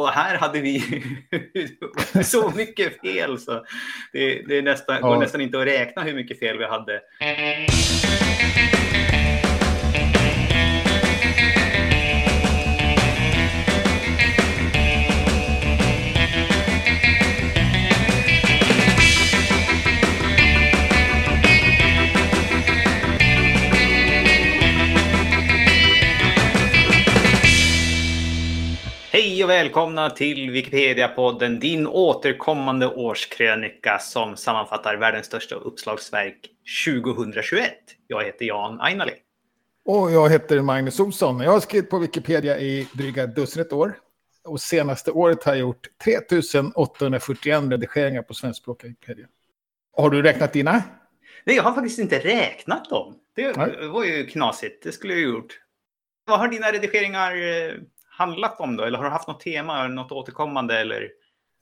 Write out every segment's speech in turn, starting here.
Och här hade vi så mycket fel så det, det är nästan, ja. går nästan inte att räkna hur mycket fel vi hade. Hej och välkomna till Wikipedia-podden, din återkommande årskrönika som sammanfattar världens största uppslagsverk 2021. Jag heter Jan Ainali. Och jag heter Magnus Olsson. Jag har skrivit på Wikipedia i dryga dussinet år. Och senaste året har jag gjort 3841 redigeringar på svenskspråkiga Wikipedia. Har du räknat dina? Nej, jag har faktiskt inte räknat dem. Det var ju knasigt. Det skulle jag ha gjort. Vad har dina redigeringar eh, handlat om då? Eller har du haft något tema, något återkommande? Eller?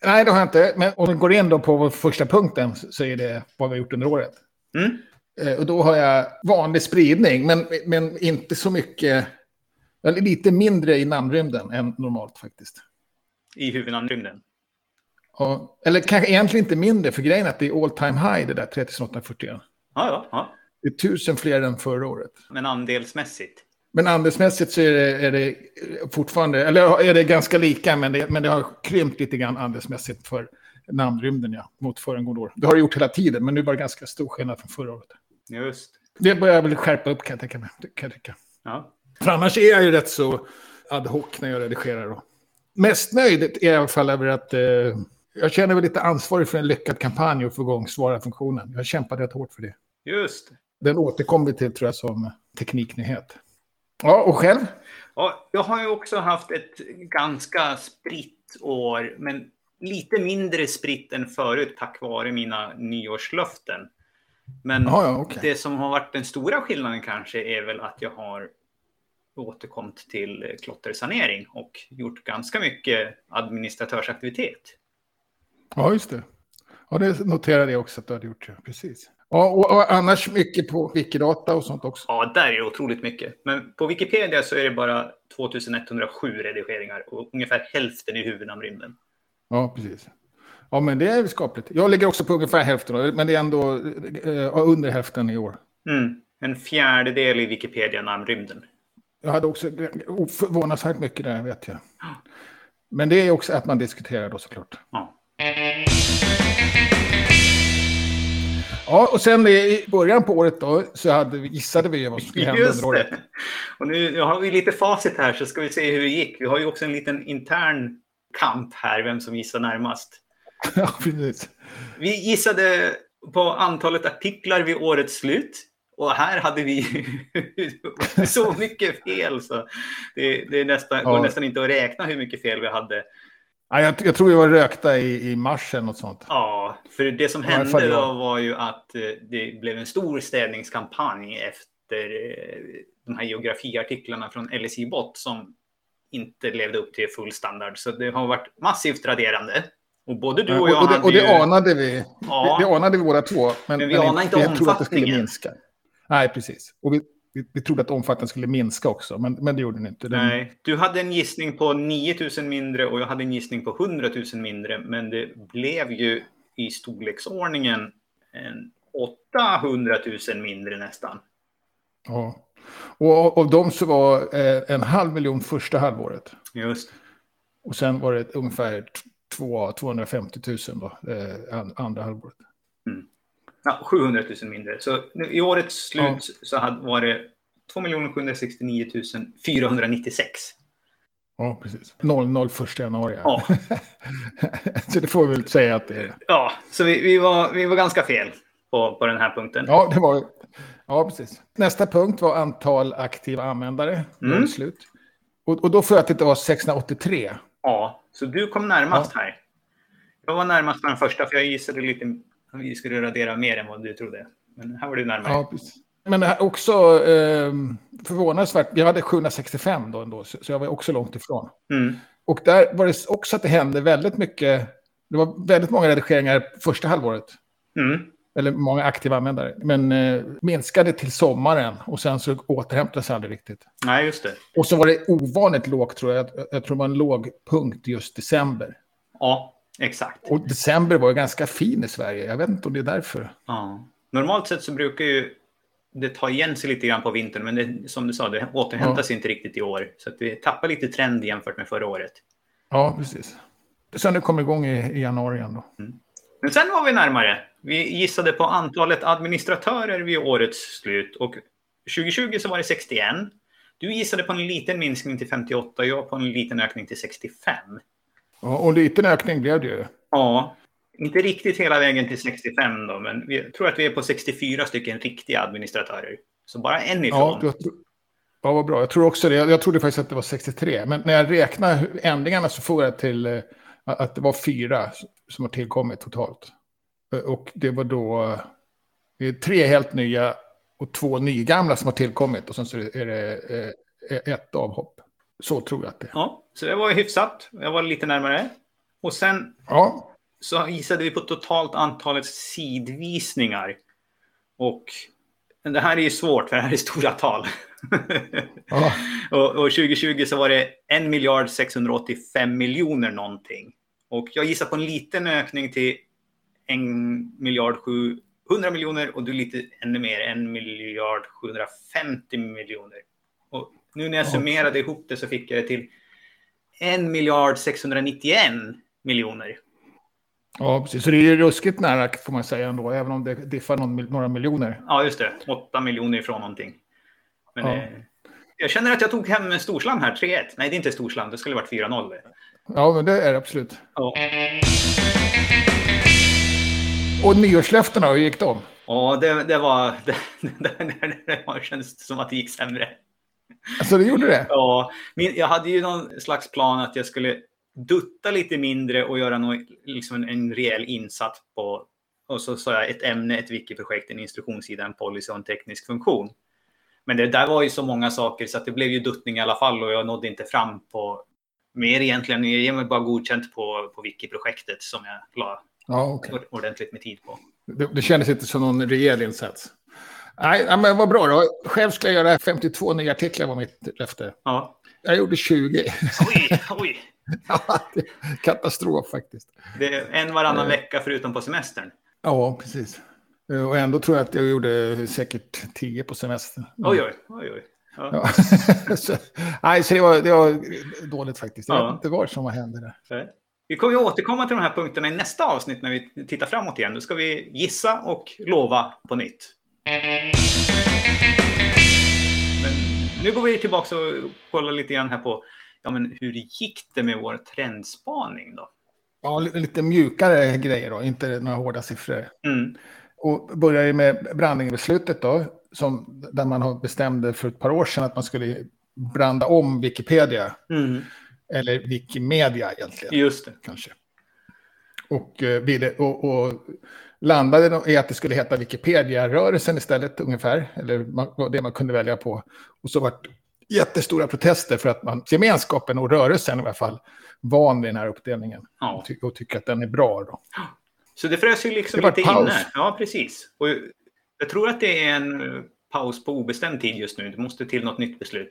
Nej, det har jag inte. Men om vi går in då på första punkten så är det vad vi har gjort under året. Mm. Eh, och då har jag vanlig spridning, men, men inte så mycket. Eller lite mindre i namnrymden än normalt faktiskt. I huvudnamnrymden? Ja, eller kanske egentligen inte mindre, för grejen är att det är all time high det där 3841. Ja, ja, ja. Det är tusen fler än förra året. Men andelsmässigt? Men andelsmässigt så är det, är det fortfarande, eller är det ganska lika, men det, men det har krympt lite grann andelsmässigt för namnrymden ja, mot föregående år. Det har det gjort hela tiden, men nu var det ganska stor skillnad från förra året. Just. Det börjar jag väl skärpa upp kan jag tänka mig. Kan jag tycka. Ja. För annars är jag ju rätt så ad hoc när jag redigerar. Då. Mest nöjd är jag i alla fall över att eh, jag känner mig lite ansvarig för en lyckad kampanj och få igång svara-funktionen. Jag har kämpat rätt hårt för det. Just. Den återkommer vi till tror jag som tekniknyhet. Ja, och själv? Ja, jag har ju också haft ett ganska spritt år, men lite mindre spritt än förut tack vare mina nyårslöften. Men ja, ja, okay. det som har varit den stora skillnaden kanske är väl att jag har återkommit till klottersanering och gjort ganska mycket administratörsaktivitet. Ja, just det. Ja, det noterade jag också att du hade gjort. Precis. Ja, och, och, annars mycket på Wikidata och sånt också. Ja, där är det otroligt mycket. Men på Wikipedia så är det bara 2107 redigeringar och ungefär hälften i huvudnamnrymden. Ja, precis. Ja, men det är skapligt. Jag ligger också på ungefär hälften, men det är ändå äh, under hälften i år. Mm. En fjärdedel i Wikipedia-namnrymden. Jag hade också förvånansvärt mycket där, vet jag. Men det är också att man diskuterar då såklart. Ja. Ja, och sen i början på året då så hade vi, gissade vi vad som skulle hända under året. Och nu, nu har vi lite facit här så ska vi se hur det gick. Vi har ju också en liten intern kamp här, vem som gissar närmast. Ja, precis. Vi gissade på antalet artiklar vid årets slut. Och här hade vi så mycket fel så det, det nästan, ja. går nästan inte att räkna hur mycket fel vi hade. Ja, jag, jag, tror vi var rökta i, i mars eller något sånt. Ja, för det som hände då var ju att eh, det blev en stor städningskampanj efter eh, de här geografiartiklarna från LSI Bot som inte levde upp till full standard. Så det har varit massivt raderande. Och både du och jag och, det, och det ju... anade vi. Ja. Det, det anade vi båda två. Men, men vi anade inte omfattningen. Nej, precis. Och vi, vi, vi trodde att omfattningen skulle minska också, men, men det gjorde den inte. Den... Nej, du hade en gissning på 9000 mindre och jag hade en gissning på 100 000 mindre, men det blev ju i storleksordningen en 800 000 mindre nästan. Ja, och av dem så var eh, en halv miljon första halvåret. Just. Och sen var det ungefär 2, 250 000 då, eh, andra halvåret. Ja, 700 000 mindre. Så i årets slut ja. så hade, var det 2 769 496. Ja, precis. 00 första januari. Ja. så det får vi väl säga att det är. Ja, så vi, vi, var, vi var ganska fel på, på den här punkten. Ja, det var Ja, precis. Nästa punkt var antal aktiva användare. Mm. Slut. Och, och då får jag att det var 683. Ja, så du kom närmast ja. här. Jag var närmast på den första, för jag gissade lite vi skulle radera mer än vad du trodde. Men här var du närmare. Ja, precis. Men också eh, förvånansvärt. Jag hade 765 då ändå, så jag var också långt ifrån. Mm. Och där var det också att det hände väldigt mycket. Det var väldigt många redigeringar första halvåret. Mm. Eller många aktiva användare. Men eh, minskade till sommaren och sen så återhämtades aldrig riktigt. Nej, just det. Och så var det ovanligt lågt tror jag. Jag, jag tror det var en låg punkt just december. Ja, exakt. Och december var ju ganska fin i Sverige. Jag vet inte om det är därför. Ja. Normalt sett så brukar ju det ta igen sig lite grann på vintern, men det, som du sa, det återhämtar sig ja. inte riktigt i år. Så att vi tappar lite trend jämfört med förra året. Ja, precis. Sen det kommer igång i, i januari igen då. Mm. Men sen var vi närmare. Vi gissade på antalet administratörer vid årets slut och 2020 så var det 61. Du gissade på en liten minskning till 58 och jag på en liten ökning till 65. Ja, och en liten ökning blev det ju. Ja, inte riktigt hela vägen till 65 då, men vi tror att vi är på 64 stycken riktiga administratörer. Så bara en ifrån. Ja, jag, ja vad bra. Jag tror också det. Jag trodde faktiskt att det var 63. Men när jag räknar ändringarna så får jag till eh, att det var fyra som har tillkommit totalt. Eh, och det var då det är tre helt nya och två nygamla som har tillkommit. Och sen så är det eh, ett avhopp. Så tror jag att det är. Ja, så det var hyfsat. Jag var lite närmare. Och sen ja. så gissade vi på totalt antalet sidvisningar. Och det här är ju svårt för det här är stora tal. Ja. och, och 2020 så var det 1 miljard 685 miljoner någonting. Och jag gissar på en liten ökning till 1 miljard 700 miljoner och du lite ännu mer, 1 miljard 750 miljoner. Och nu när jag summerade ihop det så fick jag det till 1 miljard 691 miljoner. Ja, precis. Så det är ruskigt nära får man säga ändå, även om det diffar någon, några miljoner. Ja, just det. 8 miljoner ifrån någonting. Men ja. eh, jag känner att jag tog hem storslam här, 3-1. Nej, det är inte storslam, det skulle varit 4-0. Ja, men det är det absolut. Ja. Och nyårslöftena, hur gick de? Ja, det, det var... Det, det, det, det kändes som att det gick sämre. Alltså, det gjorde det? Ja. Min, jag hade ju någon slags plan att jag skulle dutta lite mindre och göra någon, liksom en, en rejäl insats på... Och så sa jag ett ämne, ett wiki-projekt, en instruktionssida, en policy och en teknisk funktion. Men det där var ju så många saker så att det blev ju duttning i alla fall och jag nådde inte fram på mer egentligen. Jag ger mig bara godkänt på, på Wiki-projektet som jag la ja, okay. ordentligt med tid på. Det, det kändes inte som någon rejäl insats. Nej, men vad bra då. Själv ska jag göra 52 nya artiklar var mitt löfte. Ja. Jag gjorde 20. Oj, oj. ja, katastrof faktiskt. Det är en varannan uh, vecka förutom på semestern. Ja, precis. Uh, och ändå tror jag att jag gjorde säkert 10 på semestern. Oj, oj, oj. oj. Ja. så, nej, så det var, det var dåligt faktiskt. Jag ja. vet inte vad som hände där. Vi kommer att återkomma till de här punkterna i nästa avsnitt när vi tittar framåt igen. Då ska vi gissa och lova på nytt. Men nu går vi tillbaka och kollar lite grann här på ja, men hur gick det med vår trendspaning då? Ja, lite mjukare grejer då, inte några hårda siffror. Mm. Och börjar med brandingbeslutet då, som, där man bestämde för ett par år sedan att man skulle branda om Wikipedia. Mm. Eller Wikimedia egentligen. Just det. Kanske. Och, eh, och, och landade i att det skulle heta Wikipedia-rörelsen istället ungefär. Eller det man kunde välja på. Och så vart jättestora protester för att man, gemenskapen och rörelsen i alla fall, van vid den här uppdelningen. Ja. Och, ty och tycker att den är bra. Då. Så det frös ju liksom lite inne. Ja, precis. Och jag tror att det är en paus på obestämd tid just nu. Det måste till något nytt beslut.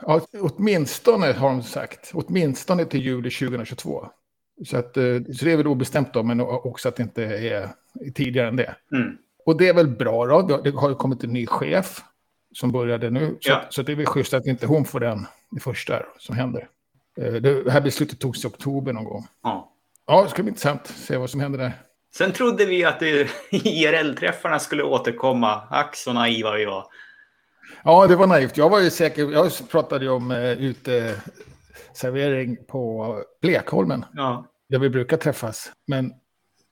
Ja, åtminstone har de sagt. Åtminstone till juli 2022. Så, att, eh, så det är väl obestämt då, men också att det inte är tidigare än det. Mm. Och det är väl bra då. Det har ju kommit en ny chef som började nu. Så, ja. så det är väl schysst att inte hon får den det första som händer. Eh, det här beslutet togs i oktober någon gång. Ja. Ja, det ska bli intressant att se vad som händer där. Sen trodde vi att IRL-träffarna skulle återkomma. Ack så naiva vi var. Ja, det var naivt. Jag var ju säker. Jag pratade ju om uteservering på Blekholmen. Ja. Där vi brukar träffas. Men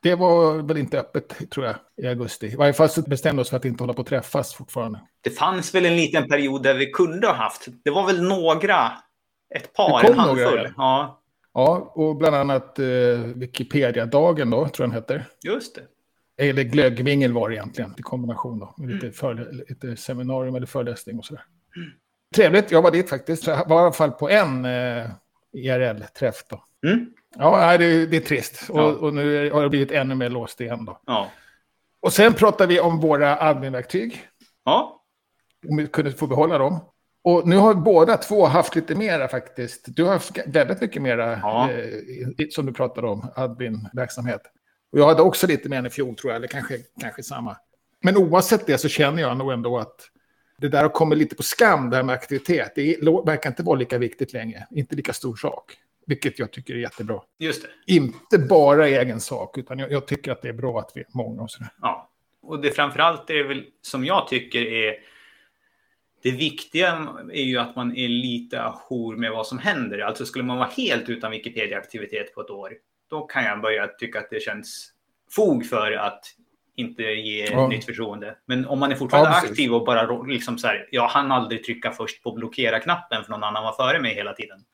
det var väl inte öppet, tror jag, i augusti. I varje fall så bestämde oss för att inte hålla på att träffas fortfarande. Det fanns väl en liten period där vi kunde ha haft. Det var väl några, ett par, en handfull. Några, ja. ja. Och bland annat eh, Wikipedia-dagen då, tror jag den heter. Just det. Eller glöggvingel var det egentligen, i kombination då. Med lite, mm. för, lite seminarium eller föreläsning och sådär. Mm. Trevligt, jag var dit faktiskt. Jag var i alla fall på en eh, IRL-träff då. Mm. Ja, det, det är trist. Ja. Och, och, nu har det blivit ännu mer låst igen då. Ja. Och sen pratar vi om våra adminverktyg. Ja. Om vi kunde få behålla dem. Och nu har båda två haft lite mera faktiskt. Du har haft väldigt mycket mera, ja. eh, som du pratade om, admin-verksamhet. Och jag hade också lite mer än i fjol tror jag, eller kanske, kanske samma. Men oavsett det så känner jag nog ändå att det där har kommit lite på skam, det här med aktivitet. Det verkar inte vara lika viktigt längre, inte lika stor sak. Vilket jag tycker är jättebra. Just det. Inte bara egen sak, utan jag, jag tycker att det är bra att vi är många och sådär. Ja, och det framförallt är väl som jag tycker är det viktiga är ju att man är lite ajour med vad som händer. Alltså skulle man vara helt utan Wikipedia-aktivitet på ett år, då kan jag börja tycka att det känns fog för att inte ge ja. nytt förtroende. Men om man är fortfarande ja, aktiv och bara liksom så här, jag hann aldrig trycka först på blockera-knappen för någon annan var före mig hela tiden.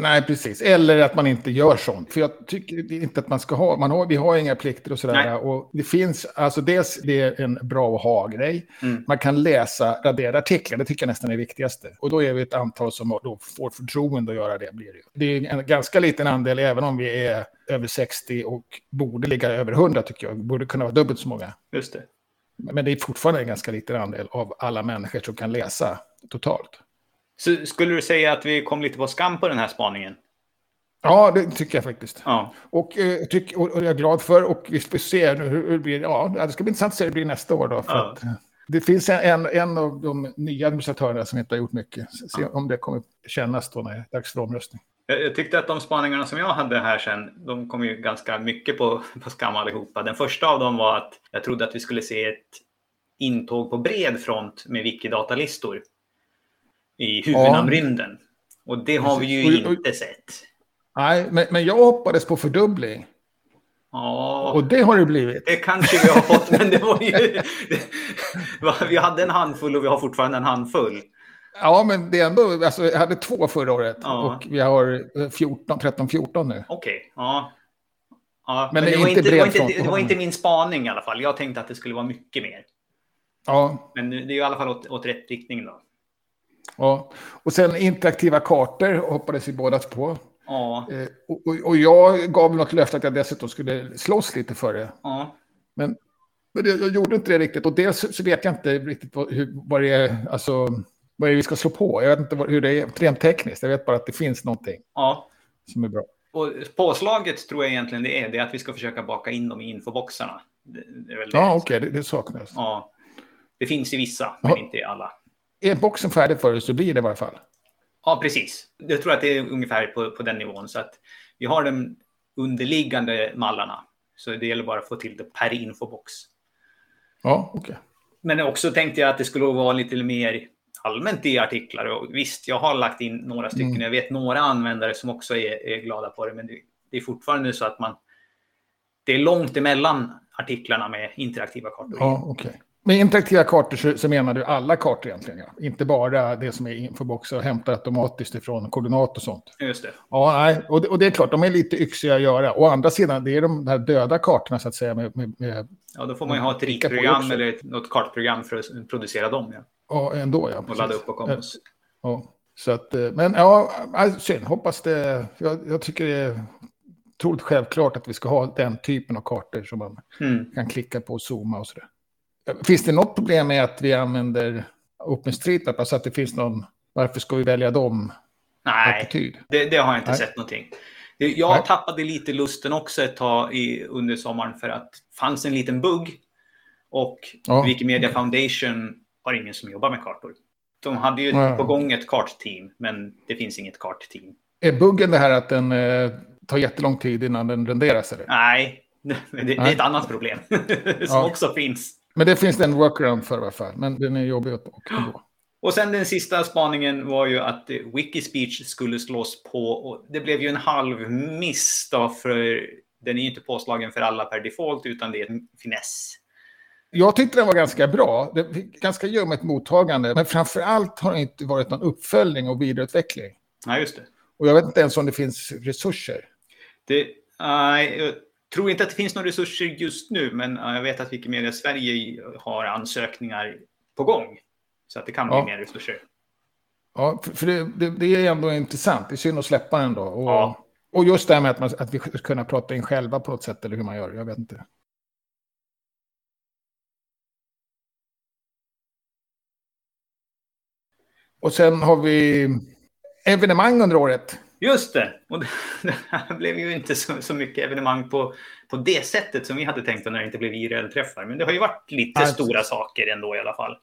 Nej, precis. Eller att man inte gör sånt. För jag tycker inte att man ska ha, man har, vi har inga plikter och sådär. Och det finns, alltså dels det är en bra att ha-grej. Mm. Man kan läsa raderade artiklar, det tycker jag nästan är det viktigaste. Och då är vi ett antal som då får förtroende att göra det. Blir det. det är en ganska liten andel, även om vi är över 60 och borde ligga över 100 tycker jag. Borde kunna vara dubbelt så många. Just det. Men det är fortfarande en ganska liten andel av alla människor som kan läsa totalt. Så skulle du säga att vi kom lite på skam på den här spaningen? Ja, det tycker jag faktiskt. Ja. Och, eh, tyck, och, och jag är glad för. Och vi får se nu hur, det blir. Ja, det ska bli intressant att se hur det blir nästa år. Då, för ja. att, eh, det finns en, en av de nya administratörerna som inte har gjort mycket. Se om det kommer kännas då när det är dags för omröstning. Jag tyckte att de spaningarna som jag hade här sen, de kom ju ganska mycket på, på skam allihopa. Den första av dem var att jag trodde att vi skulle se ett intåg på bred front med Wikidata-listor i huvudnamnrymden. Ja. Och det har vi ju inte sett. Nej, men, men jag hoppades på fördubbling. Ja, och det har det blivit. Det kanske vi har fått, men det var ju... Vi hade en handfull och vi har fortfarande en handfull. Ja, men det är ändå... Alltså, jag hade två förra året ja. och vi har 14, 13, 14 nu. Okej, okay, ja. ja. Men, men det, det, var inte, det, var inte, det var inte min spaning i alla fall. Jag tänkte att det skulle vara mycket mer. Ja. Men det är i alla fall åt, åt rätt riktning då. Ja, och sen interaktiva kartor hoppades vi båda på. Ja. Eh, och, och, jag gav något löfte att jag dessutom skulle slåss lite för det. Ja. Men, men jag, jag gjorde inte det riktigt. Och dels så vet jag inte riktigt vad, hur, vad det är, alltså, vad är det vi ska slå på. Jag vet inte vad, hur det är rent tekniskt. Jag vet bara att det finns någonting ja. som är bra. Och påslaget tror jag egentligen det är, det är att vi ska försöka baka in dem i infoboxarna. Det, det ja, okej, okay, det, det saknas. Ja. Det finns i vissa, men inte i alla är boxen färdig för dig så blir det i varje fall. Ja, precis. Jag tror att det är ungefär på, på den nivån. Så att vi har de underliggande mallarna. Så det gäller bara att få till det per infobox. Ja, okej. Okay. Men också tänkte jag att det skulle vara lite mer allmänt i artiklar. Och visst, jag har lagt in några stycken. Mm. Jag vet några användare som också är, är glada på det. Men det, det, är fortfarande så att man... Det är långt emellan artiklarna med interaktiva kartor. Ja, okej. Okay. Med interaktiva kartor så, så, menar du alla kartor egentligen, ja. Inte bara det som är infoboxar och hämtar automatiskt ifrån koordinat och sånt. Just det. Ja, nej, och det, och det är klart, de är lite yxiga att göra. Å andra sidan, det är de här döda kartorna så att säga. Med, med, med ja, då får man ju ha ett ritprogram eller ett, något kartprogram för att producera dem. Ja, ja ändå ja. Och ladda upp och komma. Ja, så att, eh, men ja, synd. Hoppas det. Jag, jag tycker det är otroligt självklart att vi ska ha den typen av kartor som man mm. kan klicka på och zooma och sådär. Finns det något problem med att vi använder OpenStreetMap? Alltså att det finns någon, varför ska vi välja dem? Nej, det, det, har jag inte Nej. sett någonting. Jag Nej. tappade lite lusten också ett tag i, under sommaren för att det fanns en liten bugg. Och ja. Wikimedia Foundation har ingen som jobbar med kartor. De hade ju ja. på gång ett kartteam, men det finns inget kartteam. Är buggen det här att den eh, tar jättelång tid innan den renderas? Eller? Nej, det, det är ett annat problem som ja. också finns. Men det finns det en workaround för i alla fall. Men den är jobbig att gå. Och sen den sista spaningen var ju att Wikispeech skulle slås på. Och det blev ju en halv miss då, för den är ju inte påslagen för alla per default, utan det är en finess. Jag tyckte den var ganska bra. Det fick ganska ljummet mottagande. Men framför allt har det inte varit någon uppföljning och vidareutveckling. Ja, just det. Och jag vet inte ens om det finns resurser. Det, uh, tror inte att det finns några resurser just nu, men jag vet att Wikimedia Sverige har ansökningar på gång. Så att det kan bli ja. mer resurser. Ja, för det, det, det, är ändå intressant. Det är synd att släppa den då. Och, ja. och just det här med att, man, att vi ska kunna prata in själva på något sätt, eller hur man gör. Jag vet inte. Och sen har vi evenemang under året. Just det. Och det blev ju inte så, så mycket evenemang på, på det sättet som vi hade tänkt när det inte blev IRL-träffar. Men det har ju varit lite alltså. stora saker ändå i alla fall.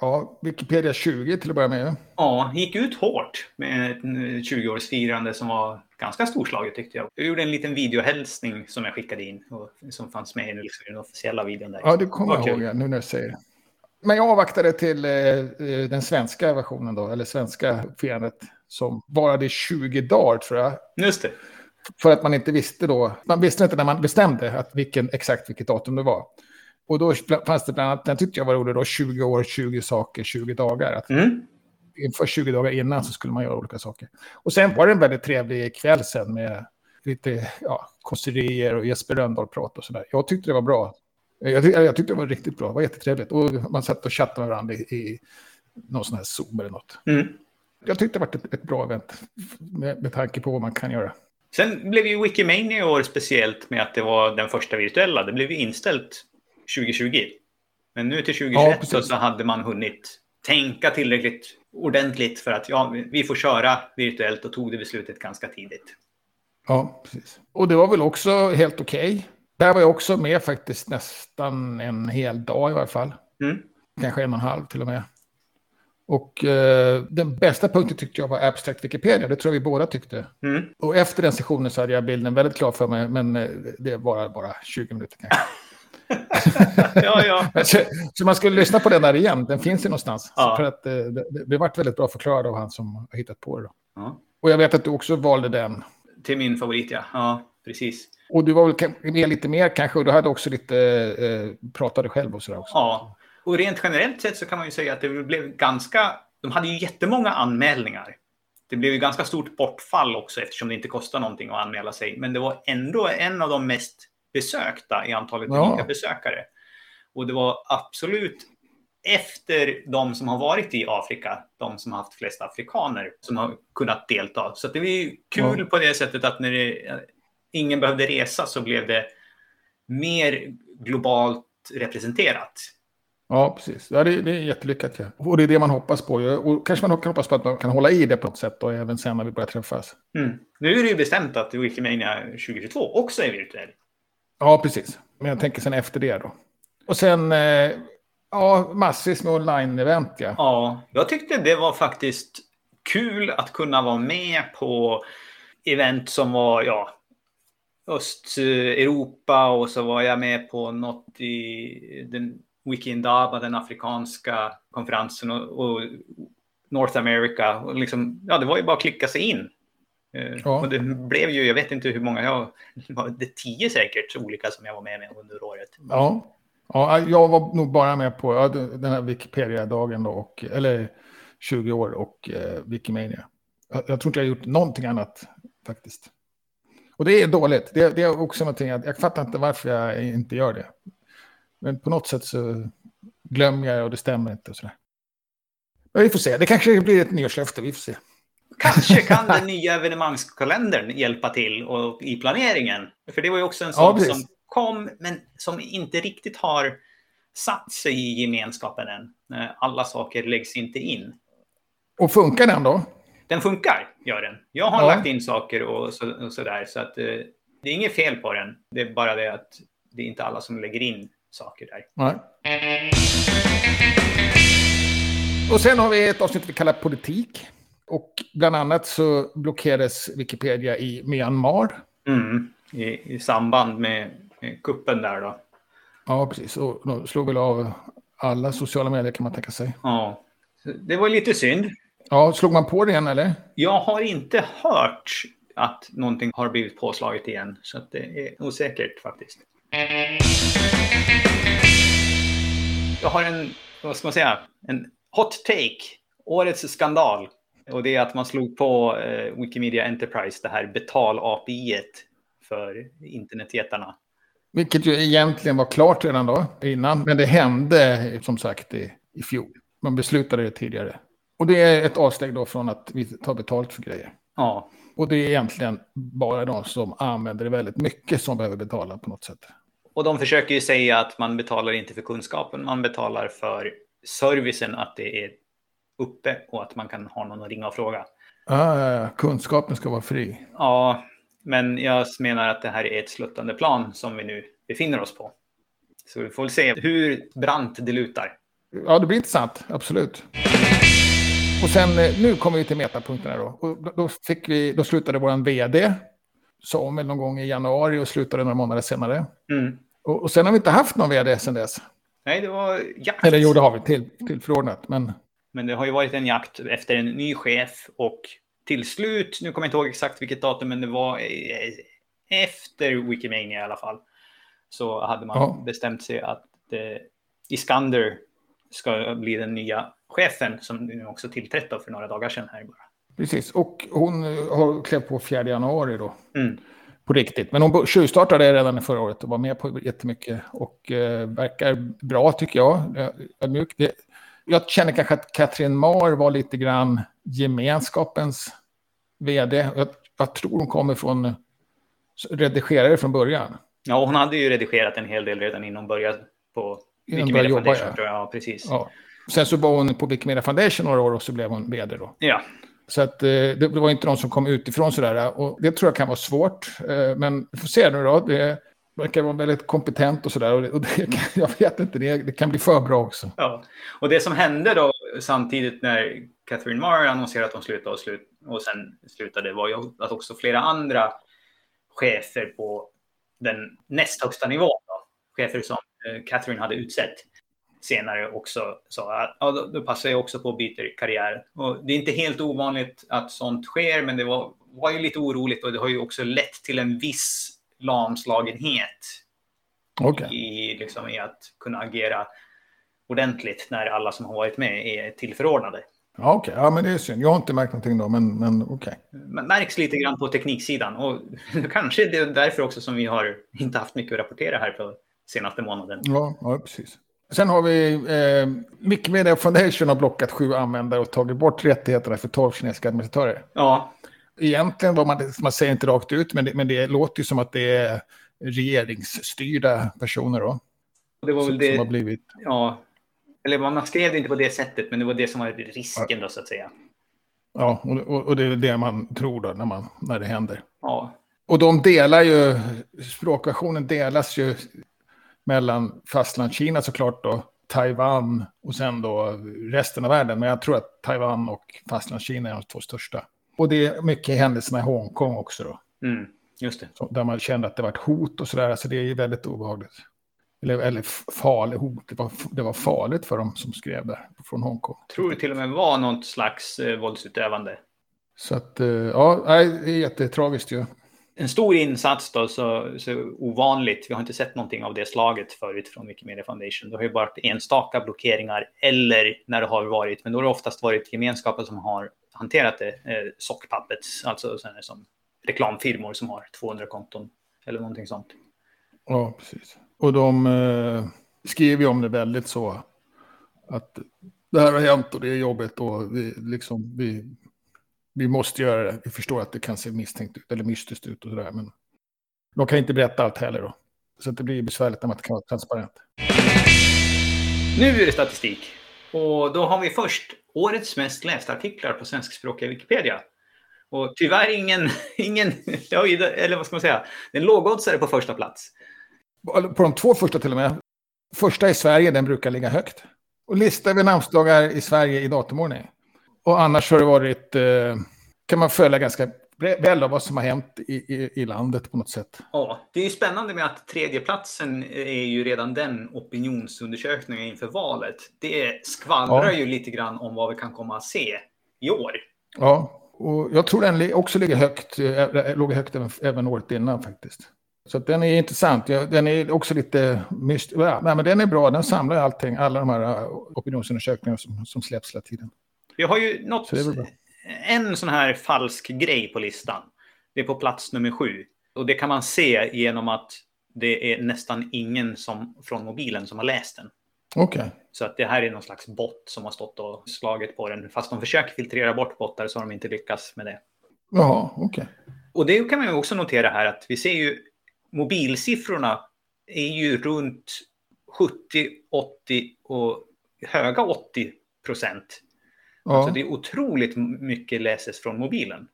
Ja, Wikipedia 20 till att börja med. Ja, gick ut hårt med ett 20-årsfirande som var ganska storslaget tyckte jag. Jag gjorde en liten videohälsning som jag skickade in och som fanns med i den officiella videon där. Ja, det kommer jag ihåg nu när du säger det. Men jag avvaktade till eh, eh, den svenska versionen då, eller svenska firandet som varade 20 dagar tror jag. Just det. För att man inte visste då, man visste inte när man bestämde att vilken, exakt vilket datum det var. Och då fanns det bland annat, den tyckte jag var rolig då, 20 år, 20 saker, 20 dagar. Att mm. Inför 20 dagar innan så skulle man göra olika saker. Och sen var det en väldigt trevlig kväll sen med lite ja, kåserier och Jesper Rönndahl-prat och sådär. Jag tyckte det var bra. Jag, tyck, jag tyckte det var riktigt bra, det var jättetrevligt. Och man satt och chattade med varandra i, i någon sån här Zoom eller något. Mm. Jag tyckte det var ett, ett bra event med, med tanke på vad man kan göra. Sen blev ju Wikimania i år speciellt med att det var den första virtuella. Det blev ju inställt 2020. Men nu till 2021 ja, så hade man hunnit tänka tillräckligt ordentligt för att ja, vi får köra virtuellt och tog det beslutet ganska tidigt. Ja, precis. Och det var väl också helt okej. Okay. Där var jag också med faktiskt nästan en hel dag i alla fall. Mm. Kanske en och en halv till och med. Och eh, den bästa punkten tyckte jag var Abstract Wikipedia, det tror jag vi båda tyckte. Mm. Och efter den sessionen så hade jag bilden väldigt klar för mig, men eh, det var bara 20 minuter kanske. ja, ja. så, så, man skulle lyssna på den där igen, den finns ju någonstans. Ja. För att, eh, det, det, det varit väldigt bra förklarat av han som har hittat på det. Ja. Och jag vet att du också valde den. Till min favorit, ja. Ja, precis. Och du var väl med lite mer kanske, och du hade också lite, eh, pratade själv och sådär också. Ja, och rent generellt sett så kan man ju säga att det blev ganska, de hade ju jättemånga anmälningar. Det blev ju ganska stort bortfall också eftersom det inte kostar någonting att anmäla sig. Men det var ändå en av de mest besökta i antalet ja. unika besökare. Och det var absolut efter de som har varit i Afrika, de som har haft flest afrikaner som har kunnat delta. Så det ju kul ja. på det sättet att när det, ingen behövde resa så blev det mer globalt representerat. Ja, precis. Ja, det, det är jättelyckat. Ja. Och det är det man hoppas på. Och kanske man kan hoppas på att man kan hålla i det på något sätt och även sen när vi börjar träffas. Mm. Nu är det ju bestämt att Wikimania 2022 också är virtuell. Ja, precis. Men jag tänker sen efter det då. Och sen, eh, ja, massvis med online-event. Ja. ja, jag tyckte det var faktiskt kul att kunna vara med på event som var, ja, Östeuropa och så var jag med på något i den Wikindaba, den afrikanska konferensen och, och North America. Och liksom, ja, det var ju bara att klicka sig in. Eh, ja. Och det blev ju, jag vet inte hur många, jag, det är tio säkert olika som jag var med med under året. Ja, ja jag var nog bara med på ja, den här Wikipedia-dagen då, och, eller 20 år och eh, Wikimania. Jag, jag tror inte jag har gjort någonting annat faktiskt. Och det är dåligt. Det, det är också någonting, jag, jag fattar inte varför jag inte gör det. Men på något sätt så glömmer jag och det stämmer inte och sådär. Men vi får se, det kanske blir ett nyårslöfte, vi får se. Kanske kan den nya evenemangskalendern hjälpa till och, i planeringen. För det var ju också en sak ja, som kom, men som inte riktigt har satt sig i gemenskapen än. Alla saker läggs inte in. Och funkar den då? Den funkar, gör den. Jag har ja. lagt in saker och så, och där. Så att, eh, det är inget fel på den. Det är bara det att det är inte alla som lägger in saker där. Nej. Och sen har vi ett avsnitt vi kallar politik. Och bland annat så blockerades Wikipedia i Myanmar. Mm, i, i, samband med, kuppen där då. Ja, precis. Och de slog väl av alla sociala medier kan man tänka sig. Ja, det var lite synd. Ja, slog man på det igen eller? Jag har inte hört att någonting har blivit påslaget igen. Så det är osäkert faktiskt. Jag har en, vad ska man säga, en hot take. Årets skandal. Och det är att man slog på eh, Wikimedia Enterprise, det här betal-API för internetjättarna. Vilket ju egentligen var klart redan då, innan. Men det hände som sagt i, i fjol. Man beslutade det tidigare. Och det är ett avsteg då från att vi tar betalt för grejer. Ja. Och det är egentligen bara de som använder det väldigt mycket som behöver betala på något sätt. Och de försöker ju säga att man betalar inte för kunskapen, man betalar för servicen, att det är uppe och att man kan ha någon att ringa och fråga. Ah, kunskapen ska vara fri. Ja, men jag menar att det här är ett sluttande plan som vi nu befinner oss på. Så vi får väl se hur brant det lutar. Ja, det blir intressant. Absolut. Och sen, eh, nu kommer vi till metapunkterna då. Och då, fick vi, då slutade vår vd, som väl någon gång i januari och slutade några månader senare. Mm. Och, och, sen har vi inte haft någon vd sen dess. Nej, det var jakt. Eller jo, det har vi till, tillförordnat. Men... men det har ju varit en jakt efter en ny chef och till slut, nu kommer jag inte ihåg exakt vilket datum, men det var eh, efter Wikimania i alla fall, så hade man ja. bestämt sig att eh, Iskander ska bli den nya chefen som nu också tillträtt för några dagar sedan här bara. Precis, och hon har klätt på 4 januari då. Mm. På riktigt. Men hon tjuvstartade redan förra året och var med på jättemycket. Och eh, verkar bra tycker jag. Ödmjuk. Det, jag känner kanske att Katrin Mar var lite grann gemenskapens vd. Jag, jag tror hon kommer från redigerare från början. Ja, hon hade ju redigerat en hel del redan innan hon började på Wikimedia jobba, Foundation. Ja. ja, precis. Ja. Sen så var hon på Wikimedia Foundation några år och så blev hon vd då. Ja. Så att, eh, det var inte någon som kom utifrån sådär. Och det tror jag kan vara svårt. Eh, men vi får se nu då. Det verkar vara väldigt kompetent och sådär. Och, det, jag vet inte, det, det kan bli för bra också. Ja. Och det som hände då samtidigt när Catherine Marr annonserade att hon slutade och, slut, och sen slutade var ju att också flera andra chefer på den näst högsta nivån, chefer som eh, Catherine hade utsett, senare också sa att ja, då, passar jag också på att byta karriär. Och det är inte helt ovanligt att sånt sker, men det var, var ju lite oroligt och det har ju också lett till en viss lamslagenhet okay. i, liksom, i att kunna agera ordentligt när alla som har varit med är tillförordnade. Ja, Okej, okay. ja, men det är synd. Jag har inte märkt någonting då, men, men okej. Okay. Man märks lite grann på tekniksidan och kanske det är därför också som vi har inte haft mycket att rapportera här på senaste månaden. Ja, ja precis. Sen har vi eh, Wikimedia Foundation har blockat sju användare och tagit bort rättigheterna för tolv kinesiska administratörer. Ja. Egentligen var man, man säger inte rakt ut, men det, men det låter ju som att det är regeringsstyrda personer då. Det var väl det. Som har blivit. Ja, eller man skrev det inte på det sättet, men det var det som var risken då så att säga. Ja, och, och det är det man tror då när, man, när det händer. Ja. Och de delar ju, språkversionen delas ju mellan fastlandskina såklart då, Taiwan och sen då resten av världen. Men jag tror att Taiwan och fastlandskina är de två största. Och det är mycket händelserna i Hongkong också då. Mm, just det. Så, där man kände att det var ett hot och sådär. Så det är väldigt obehagligt. Eller, eller farligt hot. Det var, det var farligt för dem som skrev där från Hongkong. Tror det till och med var något slags eh, våldsutövande. Så att, eh, ja, det är jättetragiskt ju. En stor insats då, så, så ovanligt. Vi har inte sett någonting av det slaget förut från Wikimedia Foundation. Det har ju varit enstaka blockeringar eller när det har varit, men då har det oftast varit gemenskapen som har hanterat det. Eh, Sockpuppets, alltså som reklamfirmor som har 200 konton eller någonting sånt. Ja, precis. Och de eh, skriver ju om det väldigt så att det här har hänt och det är jobbigt och vi, liksom, vi, vi måste göra det. Vi förstår att det kan se misstänkt ut eller mystiskt ut och sådär. Men de kan inte berätta allt heller då. Så det blir besvärligt när man inte kan vara transparent. Nu är det statistik. Och då har vi först årets mest lästa artiklar på svenskspråkiga Wikipedia. Och tyvärr ingen, ingen eller vad ska man säga, en lågoddsare på första plats. På de två första till och med. Första i Sverige, den brukar ligga högt. Och listar vi namnsdagar i Sverige i datumordning. Och annars har det varit, eh, kan man följa ganska väl av vad som har hänt i, i, i, landet på något sätt. Ja, det är ju spännande med att tredjeplatsen är ju redan den opinionsundersökningen inför valet. Det skvallrar ja. ju lite grann om vad vi kan komma att se i år. Ja, och jag tror den också ligger högt, äh, låg högt även, även året innan faktiskt. Så den är intressant. Den är också lite mystisk. Ja, men den är bra. Den samlar allting, alla de här opinionsundersökningarna som, som släpps hela tiden. Vi har ju nått en sån här falsk grej på listan. Det är på plats nummer sju. Och det kan man se genom att det är nästan ingen som, från mobilen som har läst den. Okej. Okay. Så att det här är någon slags bot som har stått och slagit på den. Fast de försöker filtrera bort bottar så har de inte lyckats med det. Jaha, okej. Okay. Och det kan man ju också notera här att vi ser ju mobilsiffrorna är ju runt 70, 80 och höga 80 procent Ja. Alltså det är otroligt mycket läses från mobilen.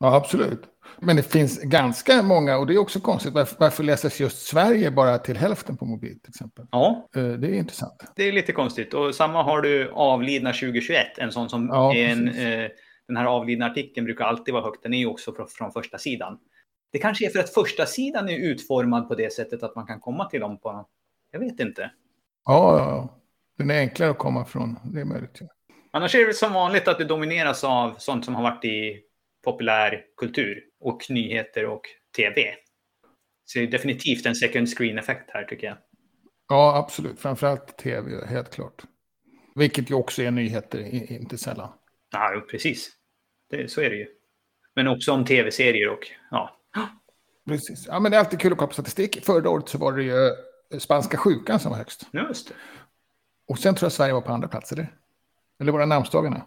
Ja, absolut. Men det finns ganska många, och det är också konstigt, varför, varför läses just Sverige bara till hälften på mobil till exempel? Ja. Eh, det är intressant. Det är lite konstigt. Och samma har du avlidna 2021, en sån som ja, en, eh, den här avlidna artikeln brukar alltid vara högt. Den är ju också från, från första sidan. Det kanske är för att första sidan är utformad på det sättet att man kan komma till dem på... Jag vet inte. Ja, ja. den är enklare att komma från. Det är möjligt. Annars är det som vanligt att det domineras av sånt som har varit i populär kultur och nyheter och tv. Så det är definitivt en second screen-effekt här tycker jag. Ja, absolut. Framförallt tv, helt klart. Vilket ju också är nyheter, inte sällan. Ja, precis. Det, så är det ju. Men också om tv-serier och ja. Precis. Ja, men det är alltid kul att kolla på statistik. Förra året så var det ju spanska sjukan som var högst. Just det. Och sen tror jag Sverige var på andra plats, eller? Eller var det namnsdagarna?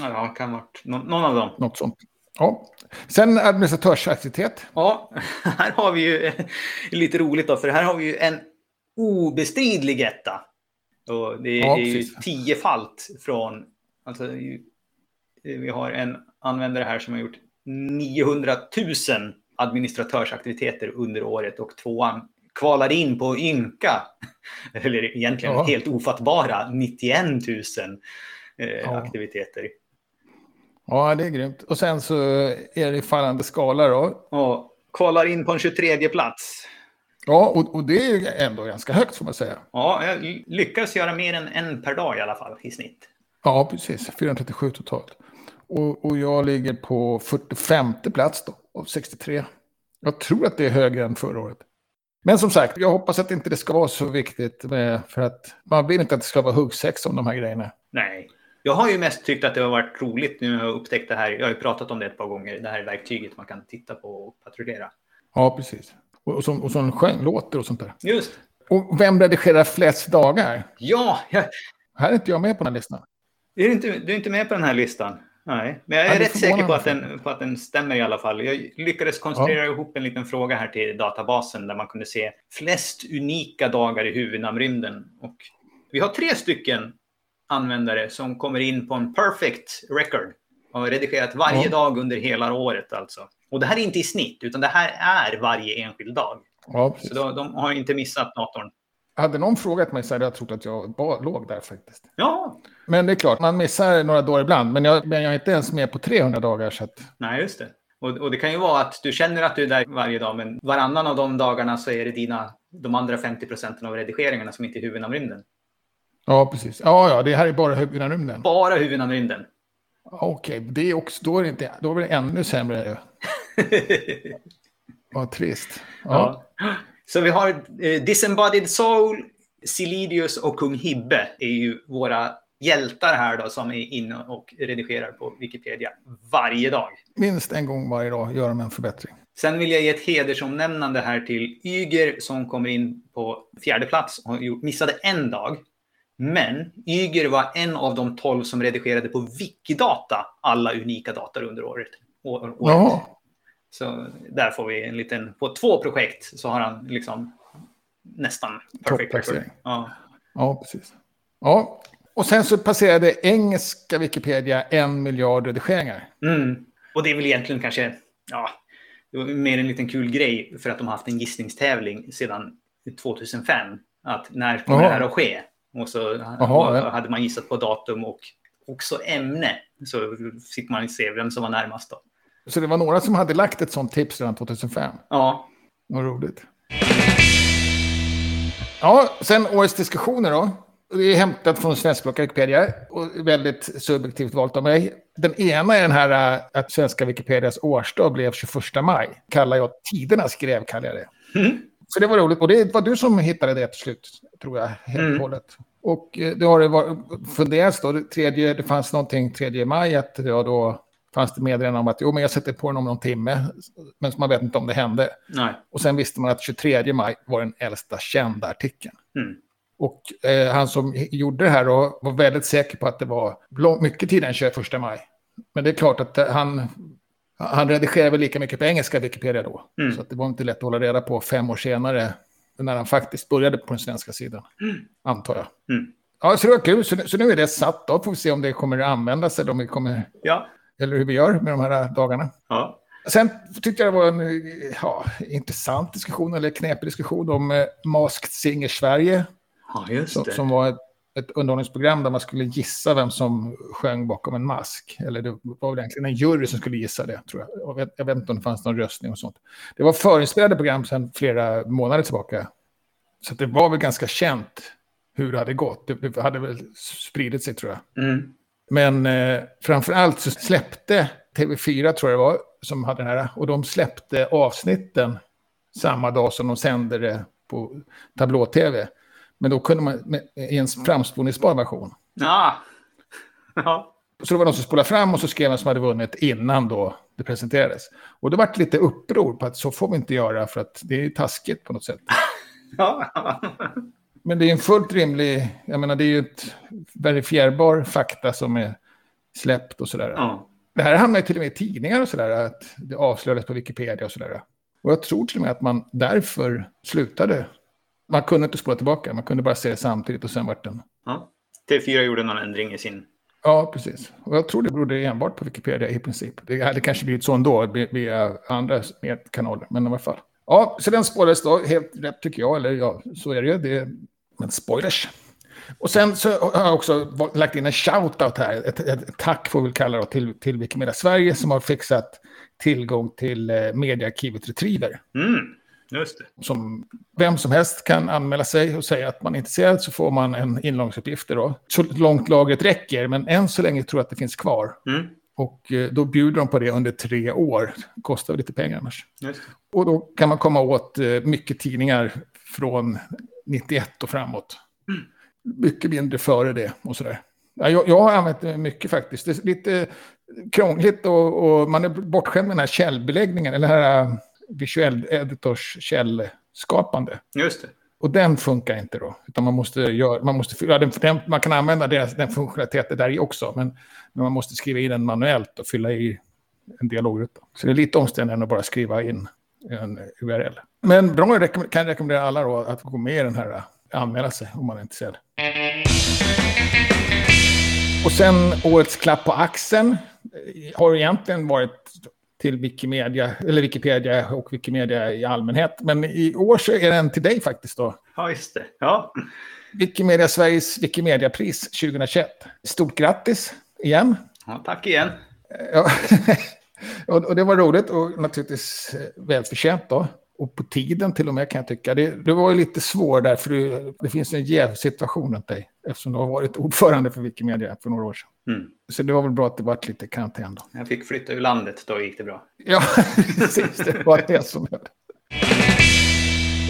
Ja, kan vara någon av dem. Något sånt. Ja. Sen administratörsaktivitet. Ja, här har vi ju lite roligt då, för här har vi ju en obestridlig etta. Och det är, ja, ju tiofalt från, alltså vi har en användare här som har gjort 900 000 administratörsaktiviteter under året och tvåan kvalar in på ynka, eller egentligen ja. helt ofattbara 91 000 eh, ja. aktiviteter. Ja, det är grymt. Och sen så är det fallande skala då. Ja, kvalar in på en 23 plats. Ja, och, och, det är ju ändå ganska högt får man säga. Ja, jag lyckas göra mer än en per dag i alla fall i snitt. Ja, precis. 437 totalt. Och, och jag ligger på 45 plats då, av 63. Jag tror att det är högre än förra året. Men som sagt, jag hoppas att inte det ska vara så viktigt. För att man vill inte att det ska vara huggsex om de här grejerna. Nej. Jag har ju mest tyckt att det har varit roligt nu när jag har upptäckt det här. Jag har ju pratat om det ett par gånger. Det här verktyget man kan titta på och patrullera. Ja, precis. Och, som, och som sjön låter och sånt där. Just. Och vem redigerar flest dagar? Ja! Jag... Här är inte jag med på den här listan. Är du, inte, du är inte med på den här listan? Nej, men jag är, är rätt säker på att, den, på att den stämmer i alla fall. Jag lyckades konstruera ja. ihop en liten fråga här till databasen där man kunde se flest unika dagar i huvudnamnrymden. Och vi har tre stycken användare som kommer in på en perfect record och har redigerat varje ja. dag under hela året alltså. Och det här är inte i snitt, utan det här är varje enskild dag. Ja, så de, de har inte missat datorn. Hade någon frågat mig så hade jag trott att jag låg där faktiskt. Ja. Men det är klart, man missar några dagar ibland. Men jag, men jag är inte ens med på 300 dagar. Så att... Nej, just det. Och, och, det kan ju vara att du känner att du är där varje dag, men varannan av de dagarna så är det dina, de andra 50 procenten av redigeringarna som inte är huvudnamnrymden. Ja, precis. Ja, ja, det här är bara huvudnamnrymden. Bara huvudnamnrymden. Okej, okay, det är också, då är det, inte, då är det ännu sämre. Vad trist. Ja. ja. Så vi har eh, Disembodied Soul, Silidius och Kung Hibbe är ju våra hjältar här då som är inne och redigerar på Wikipedia varje dag. Minst en gång varje dag gör de en förbättring. Sen vill jag ge ett hedersomnämnande här till Yger som kommer in på fjärde plats och missade en dag. Men Yger var en av de tolv som redigerade på Wikidata alla unika data under året. året. Ja. Så där får vi en liten, på två projekt så har han liksom nästan perfekt Ja. ja, precis. Ja, och sen så passerade engelska Wikipedia en miljard redigeringar. Mm. Och det är väl egentligen kanske, ja, det var mer en liten kul grej för att de har haft en gissningstävling sedan 2005. Att när kommer Aha. det här att ske? Och så Aha, ja. hade man gissat på datum och också ämne. Så fick man se vem som var närmast då. Så det var några som hade lagt ett sånt tips redan 2005? Ja. Vad roligt. Ja, sen årets diskussioner då. Det är hämtat från svenskspråkiga Wikipedia och väldigt subjektivt valt av mig. Den ena är den här äh, att svenska Wikipedias årsdag blev 21 maj. Kallar jag tidernas skrev, kallar jag det. Mm. Så det var roligt. Och det var du som hittade det till slut, tror jag, helt mm. hållet. Och eh, det har det funderats då, det, tredje, det fanns någonting 3 maj, att det var då fanns det meddelanden om att jo, men jag sätter på den om någon timme. Men man vet inte om det hände. Nej. Och sen visste man att 23 maj var den äldsta kända artikeln. Mm. Och eh, han som gjorde det här då, var väldigt säker på att det var mycket tidigare än 21 maj. Men det är klart att eh, han, han redigerade väl lika mycket på engelska Wikipedia då. Mm. Så det var inte lätt att hålla reda på fem år senare när han faktiskt började på den svenska sidan. Mm. Antar jag. Mm. Ja, så det var kul. Så, så nu är det satt. Då får vi se om det kommer att användas eller om vi kommer... Ja. Eller hur vi gör med de här dagarna. Ja. Sen tyckte jag det var en ja, intressant diskussion, eller knepig diskussion om eh, Masked Singer Sverige. Ja, just det. Som, som var ett, ett underhållningsprogram där man skulle gissa vem som sjöng bakom en mask. Eller det var väl egentligen en jury som skulle gissa det, tror jag. Jag vet, jag vet inte om det fanns någon röstning och sånt. Det var förinspelade program sedan flera månader tillbaka. Så det var väl ganska känt hur det hade gått. Det, det hade väl spridit sig, tror jag. Mm. Men eh, framför allt så släppte TV4, tror jag det var, som hade den här. Och de släppte avsnitten samma dag som de sände det på tablå-tv. Men då kunde man med, i en framspolningsbar version. Ja. ja. Så det var någon som spolade fram och så skrev vem som hade vunnit innan då det presenterades. Och det vart lite uppror på att så får vi inte göra för att det är taskigt på något sätt. Ja. Men det är en fullt rimlig, jag menar det är ju ett verifierbar fakta som är släppt och sådär. Ja. Det här hamnar ju till och med i tidningar och sådär, att det avslöjades på Wikipedia och sådär. Och jag tror till och med att man därför slutade. Man kunde inte spola tillbaka, man kunde bara se det samtidigt och sen vart den. Ja. TV4 gjorde någon ändring i sin... Ja, precis. Och jag tror det berodde enbart på Wikipedia i princip. Det hade kanske blivit så ändå via andra kanaler, men i alla fall. Ja, så den spårades då, helt rätt tycker jag, eller ja, så är det ju. Det, men spoilers. Och sen så har jag också lagt in en shout-out här, ett, ett, tack får vi kalla det till, till Wikimedia Sverige som har fixat tillgång till eh, mediearkivet Retriever. Mm, just det. Som vem som helst kan anmäla sig och säga att man är intresserad så får man en inloggningsuppgift då. Så långt lagret räcker, men än så länge tror jag att det finns kvar. Mm. Och eh, då bjuder de på det under tre år. Kostar lite pengar annars. Och då kan man komma åt eh, mycket tidningar från 91 och framåt. Mm. Mycket mindre före det och sådär. Jag, jag har använt det mycket faktiskt. Det är lite krångligt och, och man är bortskämd med den här källbeläggningen. Eller den här äh, visuell editors källskapande. Just det. Och den funkar inte då. Utan man måste göra, man måste, ja, den, man kan använda deras, den funktionaliteten där i också. Men, men, man måste skriva in den manuellt och fylla i en dialogruta. Så det är lite omständigare än att bara skriva in en URL. Men bra, jag kan rekommendera alla då att gå med i den här, anmäla sig om man är intresserad. Och sen årets klapp på axeln har egentligen varit till Wikimedia, eller Wikipedia och Wikimedia i allmänhet. Men i år så är den till dig faktiskt då. Ja, just det. Ja. Wikimedia Sveriges Wikimedia-pris 2021. Stort grattis igen. Ja, tack igen. Ja. och det var roligt och naturligtvis välförtjänt då och på tiden till och med kan jag tycka. Det, det var ju lite svårt där, för det, det finns en jävsituation runt dig. Eftersom du har varit ordförande för Wikimedia för några år sedan. Mm. Så det var väl bra att det var lite karantän då. Jag fick flytta ur landet, då gick det bra. Ja, precis. Det var det som hände.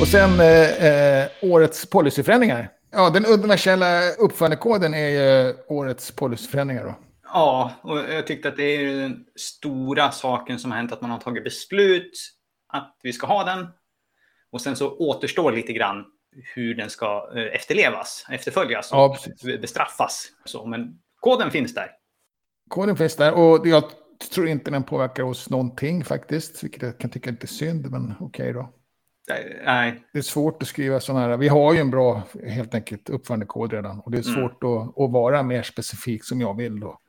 Och sen eh, eh, årets policyförändringar. Ja, den universella uppförandekoden är ju årets policyförändringar då. Ja, och jag tyckte att det är den stora saken som har hänt, att man har tagit beslut att vi ska ha den. Och sen så återstår lite grann hur den ska eh, efterlevas, efterföljas och ja, bestraffas. Så, men koden finns där. Koden finns där och jag tror inte den påverkar oss någonting faktiskt, vilket jag kan tycka är lite synd, men okej okay då. Nej. Det är svårt att skriva sådana här, vi har ju en bra, helt enkelt, uppförandekod redan och det är mm. svårt mm. att, att, vara mer specifik som jag vill då.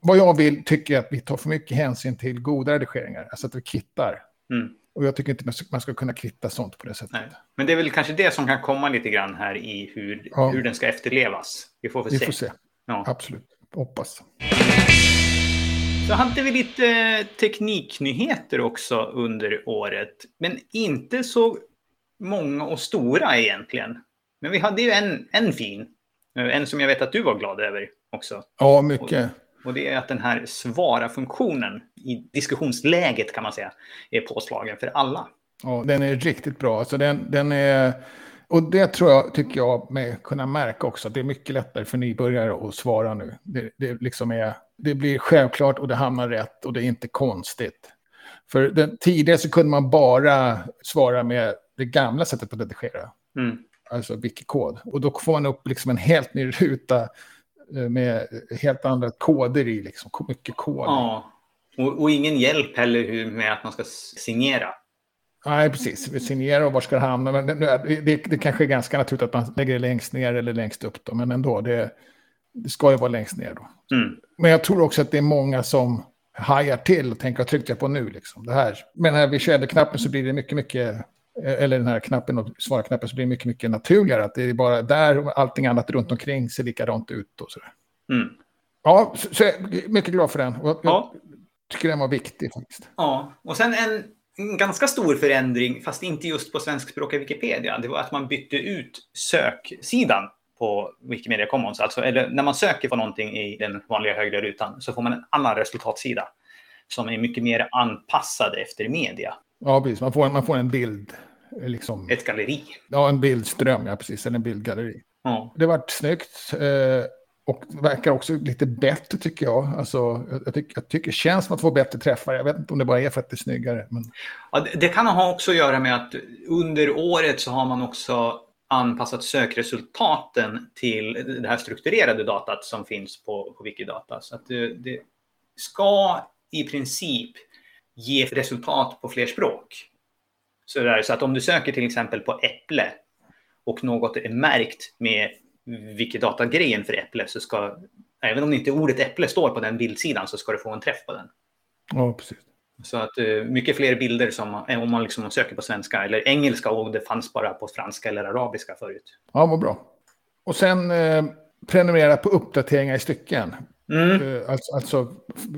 Vad jag vill tycker jag att vi tar för mycket hänsyn till goda redigeringar, alltså att vi kittar. Mm. Och jag tycker inte man ska kunna kvitta sånt på det sättet. Nej. Men det är väl kanske det som kan komma lite grann här i hur, ja. hur den ska efterlevas. Vi får vi se. Får se. Ja. Absolut. Hoppas. Så hade vi lite tekniknyheter också under året. Men inte så många och stora egentligen. Men vi hade ju en, en fin. En som jag vet att du var glad över också. Ja, mycket. Och det är att den här svara-funktionen i diskussionsläget kan man säga är påslagen för alla. Ja, den är riktigt bra. Alltså den, den är... Och det tror jag, tycker jag, med kunna märka också, att det är mycket lättare för nybörjare att svara nu. Det, det, liksom är, det blir självklart och det hamnar rätt och det är inte konstigt. För den, tidigare så kunde man bara svara med det gamla sättet att redigera. Mm. Alltså wikikod. Och då får man upp liksom en helt ny ruta med helt andra koder i, liksom, mycket kod. Ja, och, och ingen hjälp heller med att man ska signera. Nej, precis. Signera och var ska det hamna? Men det, det, det kanske är ganska naturligt att man lägger det längst ner eller längst upp. Då, men ändå, det, det ska ju vara längst ner då. Mm. Men jag tror också att det är många som hajar till och tänker, vad tryckte jag på nu? Liksom, det här. Men när vi kör knappen så blir det mycket, mycket, eller den här knappen och svara-knappen så blir det mycket, mycket naturligare. Att det är bara där och allting annat runt omkring ser likadant ut och sådär. Mm. Ja, så, så jag är mycket glad för den. Och ja. Jag tycker den var viktig faktiskt. Ja, och sen en, en ganska stor förändring, fast inte just på svenskspråkiga Wikipedia, det var att man bytte ut söksidan på Wikimedia Commons. Alltså, eller när man söker på någonting i den vanliga högra rutan så får man en annan resultatsida som är mycket mer anpassad efter media. Ja, precis. Man får, man får en bild. Liksom. Ett galleri. Ja, en bildström, ja precis. Eller en bildgalleri. Ja. Det var snyggt. Eh, och verkar också lite bättre tycker jag. Alltså, jag, tycker, jag tycker det känns som att få bättre träffar. Jag vet inte om det bara är för att det är snyggare. Men... Ja, det, det kan ha också att göra med att under året så har man också anpassat sökresultaten till det här strukturerade datat som finns på, på Wikidata. Så att det, det ska i princip ge resultat på fler språk. Så, där, så att om du söker till exempel på äpple och något är märkt med Wikidata-grejen för äpple så ska, även om inte ordet äpple står på den bildsidan så ska du få en träff på den. Ja, precis. Så att uh, mycket fler bilder som om man liksom söker på svenska eller engelska och det fanns bara på franska eller arabiska förut. Ja, vad bra. Och sen eh, prenumerera på uppdateringar i stycken. Mm. Uh, alltså, alltså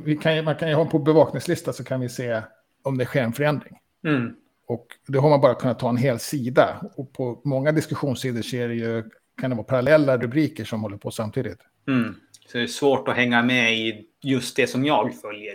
vi kan, man kan ju ha på bevakningslista så kan vi se om det sker en förändring. Mm. Och då har man bara kunnat ta en hel sida. Och på många diskussionssidor ser det ju, kan det vara parallella rubriker som håller på samtidigt. Mm. Så det är svårt att hänga med i just det som jag följer.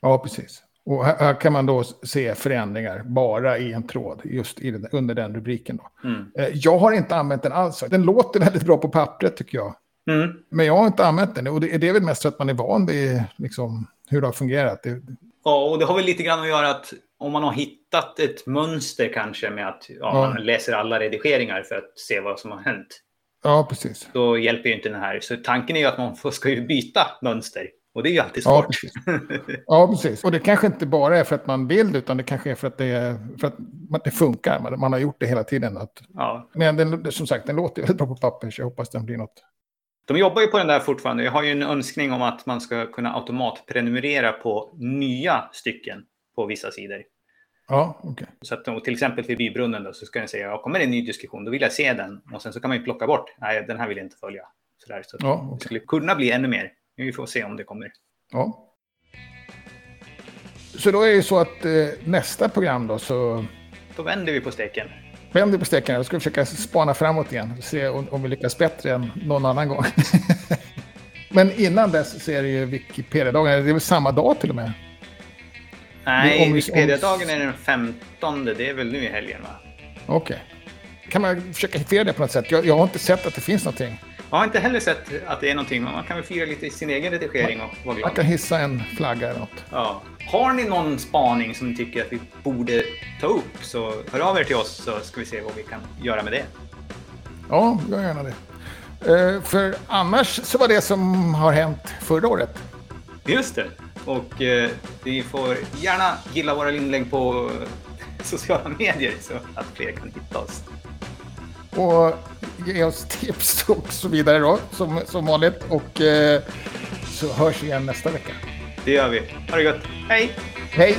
Ja, precis. Och här, här, kan man då se förändringar bara i en tråd, just den, under den rubriken. Då. Mm. Eh, jag har inte använt den alls. Den låter väldigt bra på pappret tycker jag. Mm. Men jag har inte använt den. Och det, det är väl mest för att man är van vid liksom, hur det har fungerat. Det... Ja, och det har väl lite grann att göra att om man har hittat ett mönster kanske med att ja, ja. man läser alla redigeringar för att se vad som har hänt. Ja, precis. Då hjälper ju inte den här. Så tanken är ju att man ska ju byta mönster. Och det är ju alltid svårt. Ja precis. ja, precis. Och det kanske inte bara är för att man vill utan det kanske är för att det, för att det funkar. Man, man har gjort det hela tiden. Att, ja. Men den, som sagt, den låter väldigt bra på papper, så jag hoppas den blir något. De jobbar ju på den där fortfarande. Jag har ju en önskning om att man ska kunna automatprenumerera på nya stycken på vissa sidor. Ja, okej. Okay. Så att till exempel för bybrunnen då, så ska den säga, ja, kommer det en ny diskussion, då vill jag se den. Och sen så kan man ju plocka bort, nej, den här vill jag inte följa. Så, där, så ja, okay. det skulle kunna bli ännu mer. Vi får se om det kommer. Ja. Så då är det så att eh, nästa program då så... Då vänder vi på steken. Vänder på steken. Då ska försöka spana framåt igen. Se om, om vi lyckas bättre än någon annan gång. Men innan dess så är det ju Wikipedia-dagen. Det är väl samma dag till och med? Nej, Wikipedia-dagen är den 15. Det är väl nu i helgen va? Okej. Okay. Kan man försöka hitta det på något sätt? Jag, jag har inte sett att det finns någonting. Jag har inte heller sett att det är någonting, men man kan väl fira lite i sin egen redigering och vara glad. Man kan hissa en flagga eller något. Ja. Har ni någon spaning som ni tycker att vi borde ta upp så hör av er till oss så ska vi se vad vi kan göra med det. Ja, gör gärna det. Uh, för annars så var det som har hänt förra året. Just det. Och uh, ni får gärna gilla våra inlägg på sociala medier så att fler kan hitta oss. Och ge oss tips och så vidare då, som, som vanligt. Och eh, så hörs vi igen nästa vecka. Det gör vi. Ha det gott. Hej! Hej!